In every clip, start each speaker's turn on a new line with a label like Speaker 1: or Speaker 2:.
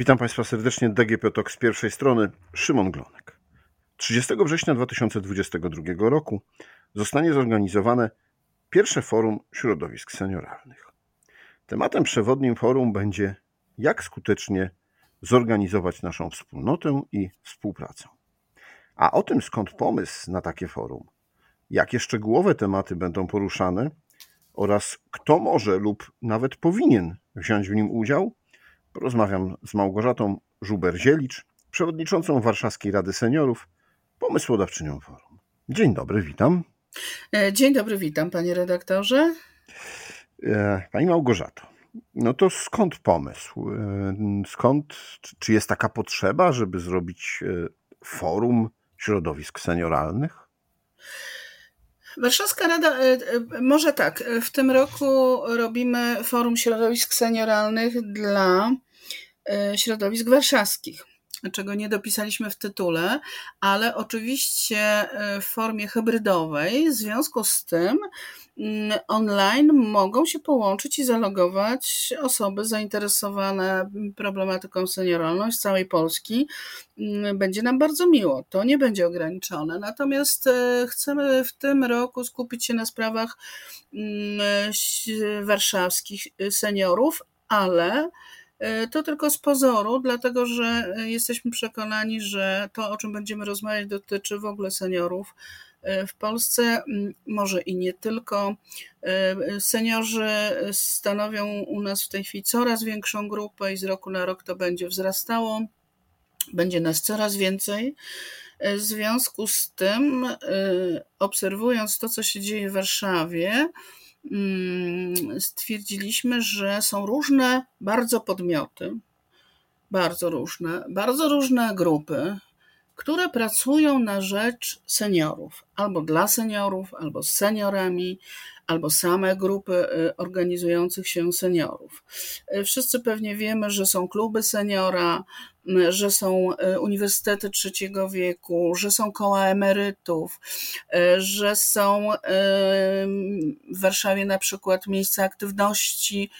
Speaker 1: Witam Państwa serdecznie. DGP TOK z pierwszej strony. Szymon Glonek. 30 września 2022 roku zostanie zorganizowane pierwsze forum środowisk senioralnych. Tematem przewodnim forum będzie jak skutecznie zorganizować naszą wspólnotę i współpracę. A o tym skąd pomysł na takie forum, jakie szczegółowe tematy będą poruszane oraz kto może lub nawet powinien wziąć w nim udział, porozmawiam z Małgorzatą Żuber-Zielicz, przewodniczącą Warszawskiej Rady Seniorów, pomysłodawczynią forum. Dzień dobry, witam.
Speaker 2: E, dzień dobry, witam panie redaktorze.
Speaker 1: E, pani Małgorzato, no to skąd pomysł? E, skąd, czy jest taka potrzeba, żeby zrobić forum środowisk senioralnych?
Speaker 2: Warszawska Rada, może tak, w tym roku robimy Forum Środowisk Senioralnych dla środowisk warszawskich czego nie dopisaliśmy w tytule, ale oczywiście e, w formie hybrydowej. W związku z tym online mogą się połączyć i zalogować osoby zainteresowane problematyką senioralną z całej Polski. Mm, będzie nam bardzo miło. To nie będzie ograniczone. Natomiast e, chcemy w tym roku skupić się na sprawach mm, warszawskich seniorów, ale E, to tylko z pozoru, dlatego że e, jesteśmy przekonani, że to, o czym będziemy rozmawiać, dotyczy w ogóle seniorów. E, w Polsce, może i nie tylko, seniorzy stanowią u nas w tej chwili coraz większą grupę i z roku na rok to będzie wzrastało. Będzie nas coraz więcej. W związku z tym, obserwując to, co się dzieje w Warszawie, Mm, stwierdziliśmy, że są różne bardzo podmioty, bardzo różne, bardzo różne grupy, które pracują na rzecz seniorów, albo dla seniorów, albo z seniorami, albo same grupy y, organizujących się seniorów. Y, wszyscy pewnie wiemy, że są kluby seniora, y, że są uniwersytety trzeciego wieku, że są koła emerytów, że są w Warszawie na przykład miejsca aktywności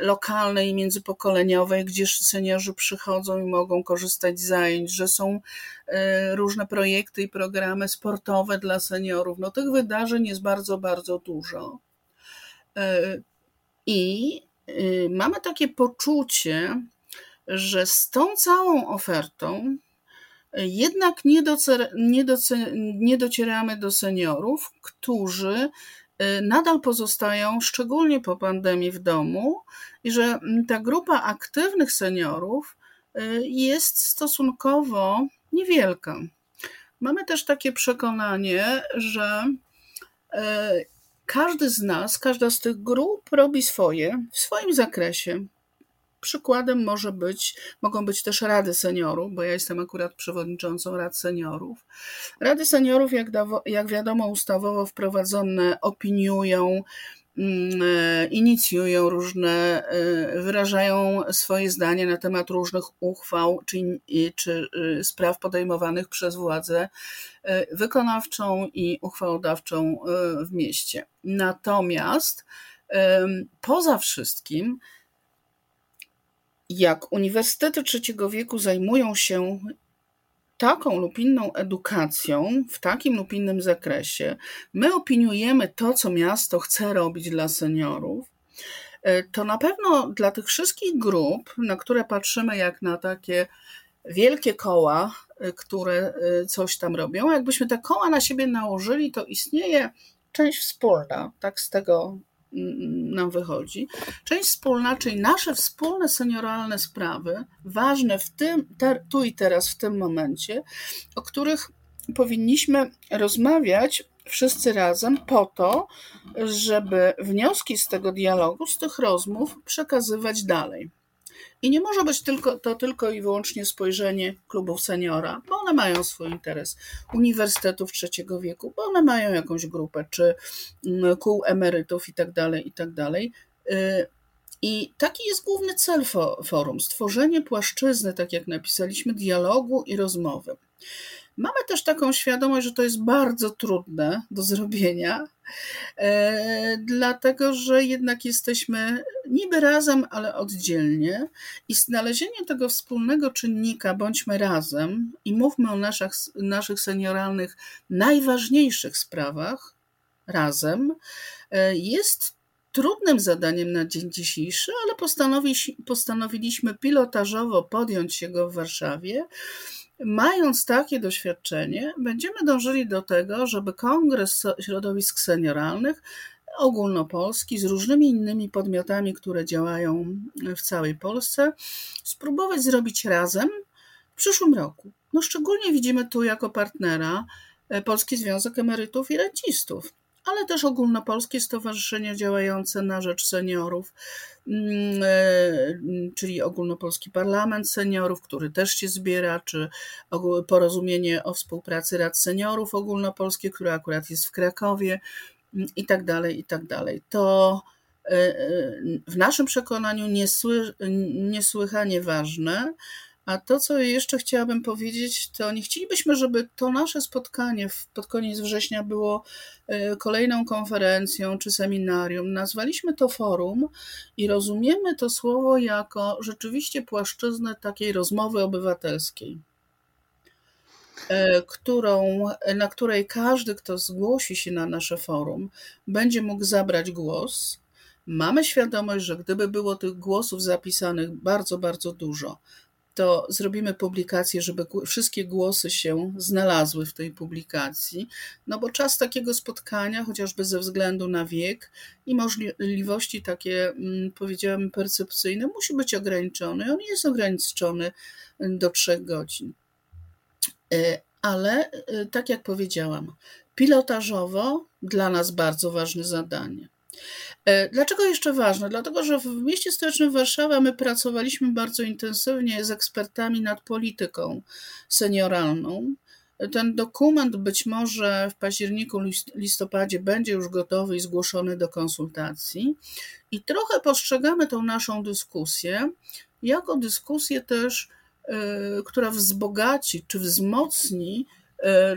Speaker 2: lokalnej i międzypokoleniowej, gdzie seniorzy przychodzą i mogą korzystać z zajęć, że są różne projekty i programy sportowe dla seniorów. No tych wydarzeń jest bardzo, bardzo dużo. E, I y, mamy takie poczucie, że z tą całą ofertą jednak nie, docer, nie, nie docieramy do seniorów, którzy nadal pozostają, szczególnie po pandemii, w domu, i że ta grupa aktywnych seniorów y, jest stosunkowo niewielka. Mamy też takie przekonanie, że każdy z nas, każda z tych grup robi swoje w swoim zakresie. Przykładem może być, mogą być też rady seniorów, bo ja jestem akurat przewodniczącą rad seniorów. Rady seniorów, jak, jak wiadomo, ustawowo wprowadzone opiniują, Mm, e, inicjują różne, e, wyrażają swoje zdanie na temat różnych uchwał czy, czy y, spraw podejmowanych przez władzę e, wykonawczą i uchwałodawczą w mieście. Natomiast poza wszystkim, jak uniwersytety trzeciego wieku zajmują się taką lub inną edukacją w takim lub innym zakresie, my opiniujemy to, co miasto chce robić dla seniorów, e, to na pewno dla tych wszystkich grup, na które patrzymy jak na takie wielkie koła, e, które e, coś tam robią, jakbyśmy te koła na siebie nałożyli, to istnieje część wspólna, tak z tego nam wychodzi. Część wspólna, czyli nasze wspólne senioralne sprawy, ważne w tym, tu i teraz, w tym momencie, o których powinniśmy rozmawiać wszyscy razem po to, żeby wnioski z tego dialogu, z tych rozmów przekazywać dalej. I nie może być tylko, to tylko i wyłącznie spojrzenie klubów seniora, bo one mają swój interes, uniwersytetów trzeciego wieku, bo one mają jakąś grupę, czy mm, kół emerytów i tak dalej, i tak. Y, I taki jest główny cel forum: stworzenie płaszczyzny, tak jak napisaliśmy, dialogu i rozmowy. Mamy też taką świadomość, że to jest bardzo trudne do zrobienia, e, dlatego że jednak jesteśmy niby razem, ale oddzielnie i znalezienie tego wspólnego czynnika, bądźmy razem i mówmy o naszych, naszych senioralnych najważniejszych sprawach razem, e, jest trudnym zadaniem na dzień dzisiejszy, ale postanowiliśmy pilotażowo podjąć się go w Warszawie. Mając takie doświadczenie, będziemy dążyli do tego, żeby Kongres Środowisk Senioralnych ogólnopolski z różnymi innymi podmiotami, które działają w całej Polsce, spróbować zrobić razem w przyszłym roku. No szczególnie widzimy tu jako partnera e, Polski Związek Emerytów i Rencistów ale też ogólnopolskie stowarzyszenia działające na rzecz seniorów, mm, e, czyli Ogólnopolski Parlament Seniorów, który też się zbiera, czy porozumienie o współpracy Rad Seniorów Ogólnopolskie, które akurat jest w Krakowie mm, i tak dalej, i tak dalej. To e, e, w naszym przekonaniu niesły, niesłychanie ważne, a to, co jeszcze chciałabym powiedzieć, to nie chcielibyśmy, żeby to nasze spotkanie pod koniec września było e, kolejną konferencją czy seminarium. Nazwaliśmy to forum i rozumiemy to słowo jako rzeczywiście płaszczyznę takiej rozmowy obywatelskiej e, którą, na której każdy, kto zgłosi się na nasze forum, będzie mógł zabrać głos. Mamy świadomość, że gdyby było tych głosów zapisanych bardzo, bardzo dużo, to zrobimy publikację, żeby wszystkie głosy się znalazły w tej publikacji, no bo czas takiego spotkania, chociażby ze względu na wiek i możliwości takie, mm, powiedziałabym, percepcyjne, musi być ograniczony. On jest ograniczony do trzech godzin. E, ale, e, tak jak powiedziałam, pilotażowo dla nas bardzo ważne zadanie. E, dlaczego jeszcze ważne? Dlatego, że w mieście stołecznym Warszawa my pracowaliśmy bardzo intensywnie z ekspertami nad polityką senioralną. Ten dokument być może w październiku, listopadzie będzie już gotowy i zgłoszony do konsultacji. I trochę postrzegamy tą naszą dyskusję jako dyskusję też, e, która wzbogaci czy wzmocni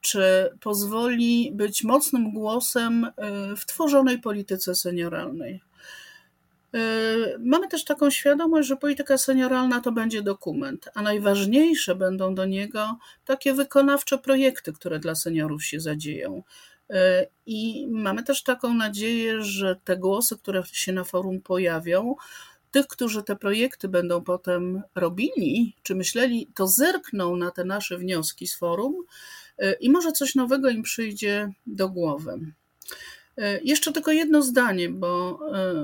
Speaker 2: czy pozwoli być mocnym głosem e, w tworzonej polityce senioralnej. E, mamy też taką świadomość, że polityka senioralna to będzie dokument, a najważniejsze będą do niego takie wykonawcze projekty, które dla seniorów się zadzieją. I mamy też taką nadzieję, że te głosy, które się na forum pojawią, tych, którzy te projekty będą potem robili, czy myśleli, to zerkną na te nasze wnioski z forum E, i może coś nowego im przyjdzie do głowy. E, jeszcze tylko jedno zdanie, bo e,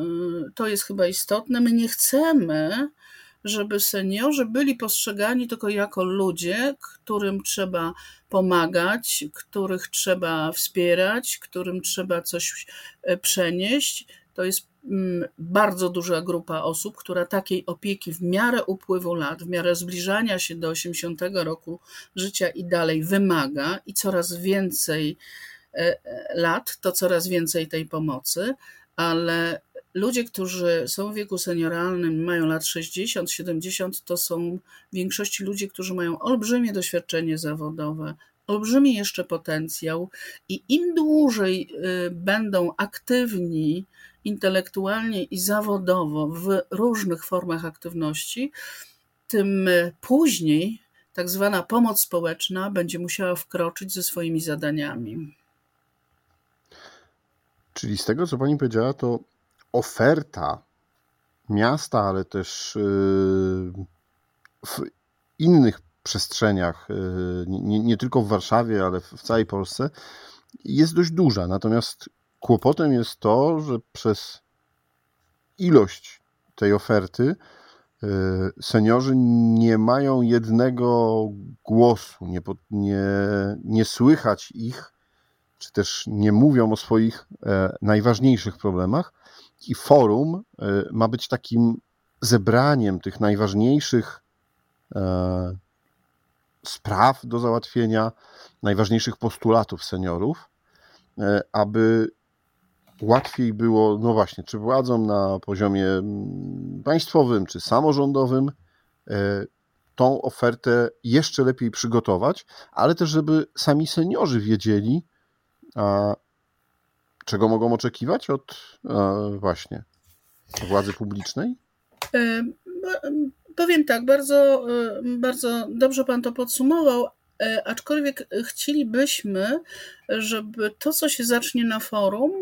Speaker 2: to jest chyba istotne. My nie chcemy, żeby seniorzy byli postrzegani tylko jako ludzie, którym trzeba pomagać, których trzeba wspierać, którym trzeba coś przenieść. To jest mm, bardzo duża grupa osób, która takiej opieki w miarę upływu lat, w miarę zbliżania się do 80 roku życia i dalej wymaga i coraz więcej e, e, lat, to coraz więcej tej pomocy, ale ludzie, którzy są w wieku senioralnym, mają lat 60, 70, to są w większości ludzie, którzy mają olbrzymie doświadczenie zawodowe, olbrzymi jeszcze potencjał i im dłużej y, będą aktywni intelektualnie i zawodowo w różnych formach aktywności, tym później tak zwana pomoc społeczna będzie musiała wkroczyć ze swoimi zadaniami.
Speaker 1: Czyli z tego, co Pani powiedziała, to oferta miasta, ale też y, w innych przestrzeniach, y, nie, nie, tylko w Warszawie, ale w całej Polsce, jest dość duża. Natomiast kłopotem jest to, że przez ilość tej oferty y, seniorzy nie mają jednego głosu, nie, nie, nie słychać ich, czy też nie mówią o swoich e, najważniejszych problemach. I forum e, ma być takim zebraniem tych najważniejszych e, spraw do załatwienia, najważniejszych postulatów seniorów, e, aby łatwiej było, no właśnie, czy władzom na poziomie mm, państwowym, czy samorządowym, e, tą ofertę jeszcze lepiej przygotować, ale też, żeby sami seniorzy wiedzieli, czego mogą oczekiwać od właśnie władzy publicznej?
Speaker 2: Powiem tak, bardzo, e, bardzo dobrze Pan to podsumował, e, aczkolwiek chcielibyśmy, żeby to, co się zacznie na forum,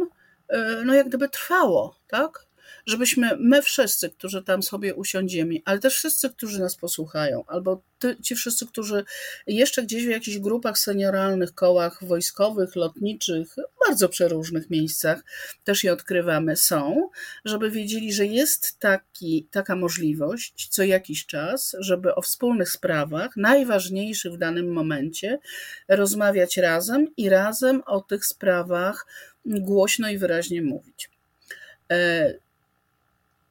Speaker 2: no jak gdyby trwało, tak? Żebyśmy my wszyscy, którzy tam sobie usiądziemy, ale też wszyscy, którzy nas posłuchają, albo ty, ci wszyscy, którzy jeszcze gdzieś w jakichś grupach senioralnych, kołach wojskowych, lotniczych, bardzo przeróżnych miejscach też je odkrywamy, są, żeby wiedzieli, że jest taki, taka możliwość co jakiś czas, żeby o wspólnych sprawach, najważniejszych w danym momencie, rozmawiać razem i razem o tych sprawach głośno i wyraźnie mówić.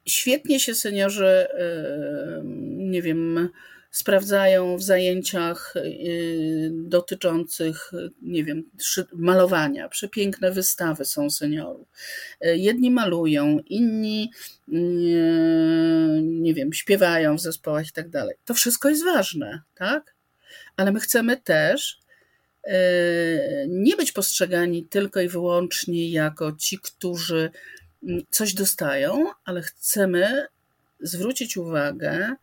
Speaker 2: E, Świetnie się seniorzy, nie wiem, sprawdzają w zajęciach dotyczących, nie wiem, malowania. Przepiękne wystawy są seniorów. Jedni malują, inni, nie wiem, śpiewają w zespołach i tak dalej. To wszystko jest ważne, tak? Ale my chcemy też nie być postrzegani tylko i wyłącznie jako ci, którzy coś dostają, ale chcemy zwrócić uwagę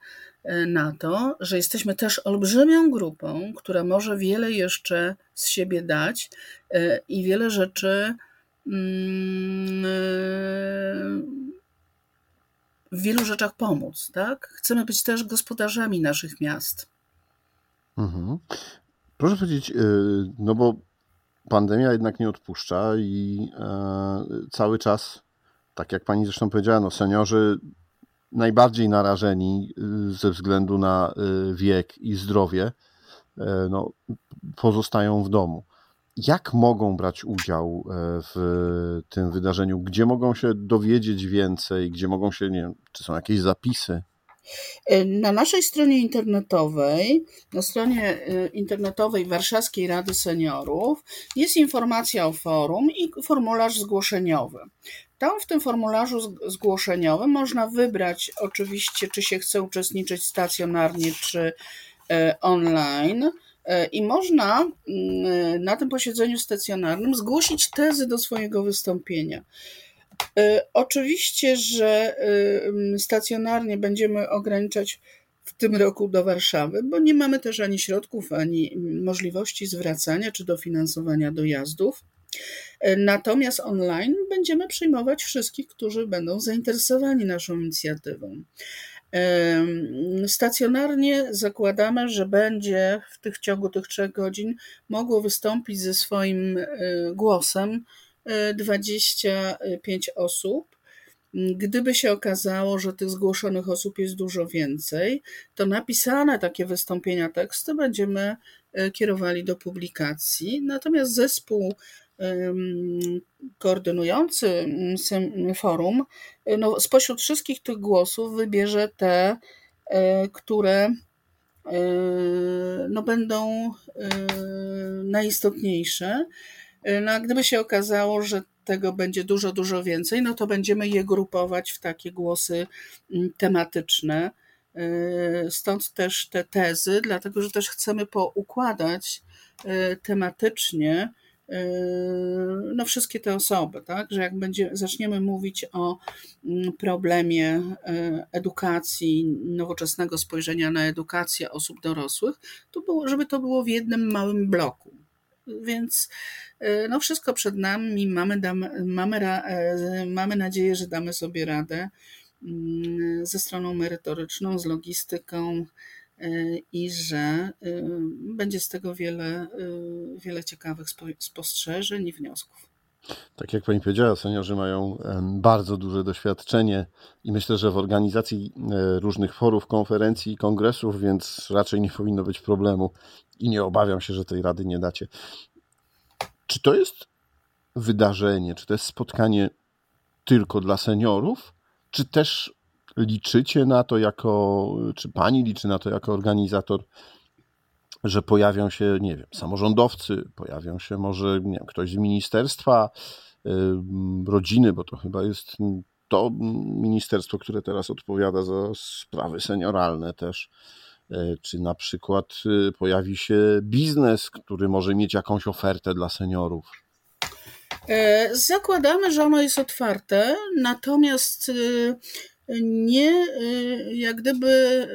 Speaker 2: e, na to, że jesteśmy też olbrzymią grupą, która może wiele jeszcze z siebie dać e, i wiele rzeczy mm, e, w wielu rzeczach pomóc, tak? Chcemy być też gospodarzami naszych miast.
Speaker 1: Mhm. Proszę powiedzieć, no bo pandemia jednak nie odpuszcza i cały czas tak jak pani zresztą powiedziała, no seniorzy najbardziej narażeni y, ze względu na y, wiek i zdrowie, y, no, pozostają w domu. Jak mogą brać udział w tym wydarzeniu? Gdzie mogą się dowiedzieć więcej? Gdzie mogą się, nie wiem, czy są jakieś zapisy?
Speaker 2: Na naszej stronie internetowej, na stronie internetowej Warszawskiej Rady Seniorów jest informacja o forum i formularz zgłoszeniowy. Tam w tym formularzu zgłoszeniowym można wybrać oczywiście, czy się chce uczestniczyć stacjonarnie, czy e, online. I można na tym posiedzeniu stacjonarnym zgłosić tezy do swojego wystąpienia. E, oczywiście, że stacjonarnie będziemy ograniczać w tym roku do Warszawy, bo nie mamy też ani środków, ani możliwości zwracania czy dofinansowania dojazdów. Natomiast online będziemy przyjmować wszystkich, którzy będą zainteresowani naszą inicjatywą. Stacjonarnie zakładamy, że będzie w tych ciągu tych trzech godzin mogło wystąpić ze swoim głosem 25 e, osób. Gdyby się okazało, że tych zgłoszonych osób jest dużo więcej, to napisane takie wystąpienia teksty będziemy e, kierowali do publikacji. Natomiast zespół koordynujący forum no, spośród wszystkich tych głosów wybierze te, e, które e, no, będą e, najistotniejsze. No, a gdyby się okazało, że tego będzie dużo, dużo więcej, no to będziemy je grupować w takie głosy tematyczne. Stąd też te tezy, dlatego że też chcemy poukładać tematycznie Yy, no wszystkie te osoby, tak? Że jak będzie, zaczniemy mówić o mm, problemie edukacji, nowoczesnego spojrzenia na edukację osób dorosłych, to było, żeby to było w jednym małym bloku. Więc yy, no wszystko przed nami, mamy, damy, mamy, mamy nadzieję, że damy sobie radę mm, ze stroną merytoryczną, z logistyką, i że będzie z tego wiele, wiele ciekawych spostrzeżeń i wniosków.
Speaker 1: Tak jak Pani powiedziała, seniorzy mają bardzo duże doświadczenie i myślę, że w organizacji e, różnych forów, konferencji i kongresów, więc raczej nie powinno być problemu i nie obawiam się, że tej rady nie dacie. Czy to jest wydarzenie, czy to jest spotkanie tylko dla seniorów, czy też liczycie na to jako, czy pani liczy na to jako organizator, że pojawią się, nie wiem, samorządowcy, pojawią się może wiem, ktoś z ministerstwa rodziny, bo to chyba jest to ministerstwo, które teraz odpowiada za sprawy senioralne też. Czy na przykład pojawi się biznes, który może mieć jakąś ofertę dla seniorów?
Speaker 2: Zakładamy, że ono jest otwarte, natomiast nie jak gdyby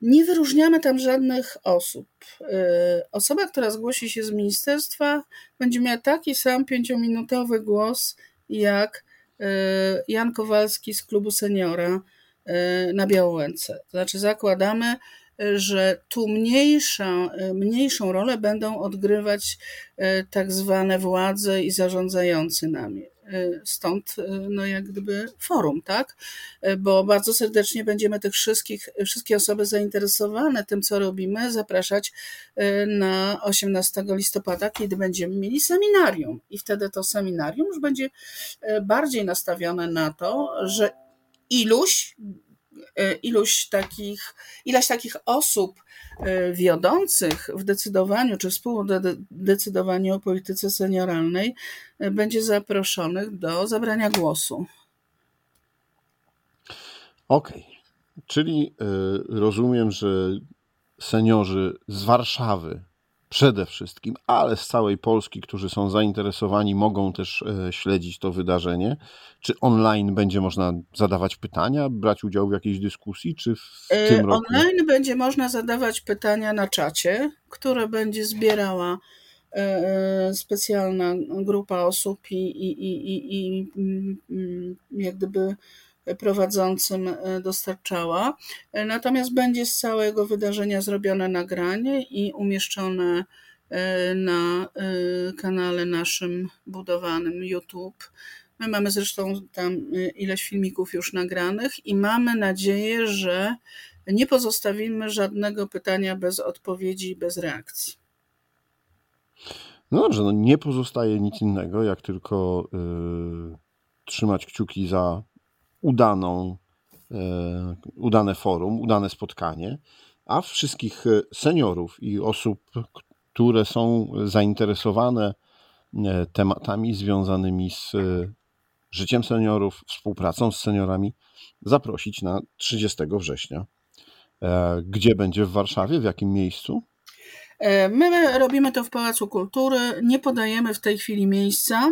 Speaker 2: nie wyróżniamy tam żadnych osób. Osoba, która zgłosi się z ministerstwa, będzie miała taki sam pięciominutowy głos jak Jan Kowalski z klubu seniora na Białołęce. Znaczy, zakładamy, że tu mniejsza, mniejszą rolę będą odgrywać tak zwane władze i zarządzający nami. Stąd no jak gdyby forum, tak? Bo bardzo serdecznie będziemy tych wszystkich, wszystkie osoby zainteresowane tym, co robimy, zapraszać na 18 listopada, kiedy będziemy mieli seminarium. I wtedy to seminarium już będzie bardziej nastawione na to, że iluś E, ilość takich, ilość takich osób e, wiodących w decydowaniu czy współdecydowaniu o polityce senioralnej e, będzie zaproszonych do zabrania głosu.
Speaker 1: Okej, okay. czyli rozumiem, że seniorzy z Warszawy przede wszystkim, ale z całej Polski, którzy są zainteresowani, mogą też e, śledzić to wydarzenie. Czy online będzie można zadawać pytania, brać udział w jakiejś dyskusji, czy w e, tym roku?
Speaker 2: Online będzie można zadawać pytania na czacie, które będzie zbierała e, specjalna grupa osób i, i, i, i, i jak gdyby prowadzącym dostarczała. Natomiast będzie z całego wydarzenia zrobione nagranie i umieszczone e, na e, kanale naszym budowanym YouTube. My mamy zresztą tam e, ileś filmików już nagranych i mamy nadzieję, że nie pozostawimy żadnego pytania bez odpowiedzi bez reakcji.
Speaker 1: No dobrze, no nie pozostaje nic innego, jak tylko yy, trzymać kciuki za udaną, e, udane forum, udane spotkanie, a wszystkich e, seniorów i osób, które są zainteresowane e, tematami związanymi z życiem seniorów, współpracą z seniorami, zaprosić na 30 września. Gdzie będzie w Warszawie, w jakim miejscu?
Speaker 2: My robimy to w Pałacu Kultury. Nie podajemy w tej chwili miejsca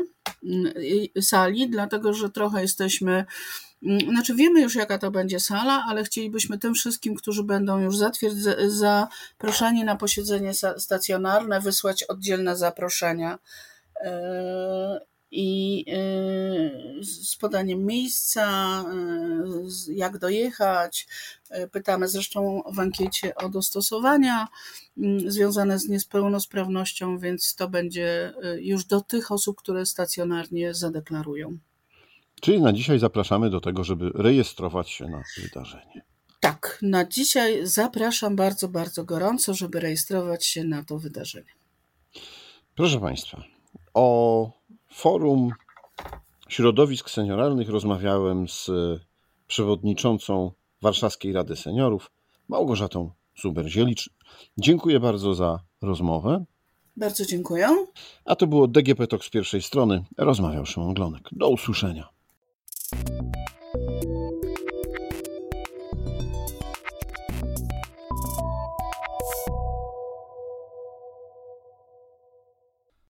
Speaker 2: sali, dlatego że trochę jesteśmy Mm, znaczy wiemy już, jaka to będzie sala, ale chcielibyśmy tym wszystkim, którzy będą już zaproszeni na posiedzenie stacjonarne, wysłać oddzielne zaproszenia. E, i e, z podaniem miejsca, e, jak dojechać. Pytamy zresztą w ankiecie o dostosowania związane z niepełnosprawnością, więc to będzie już do tych osób, które stacjonarnie zadeklarują.
Speaker 1: Czyli na dzisiaj zapraszamy do tego, żeby rejestrować się na wydarzenie.
Speaker 2: Tak, na dzisiaj zapraszam bardzo, bardzo gorąco, żeby rejestrować się na to wydarzenie.
Speaker 1: Proszę Państwa, o forum środowisk senioralnych rozmawiałem z przewodniczącą Warszawskiej Rady Seniorów, Małgorzatą Zuber-Zielicz. Dziękuję bardzo za rozmowę.
Speaker 2: Bardzo dziękuję.
Speaker 1: A to było DGP Talk z pierwszej strony. Rozmawiał Szymon Glonek. Do usłyszenia.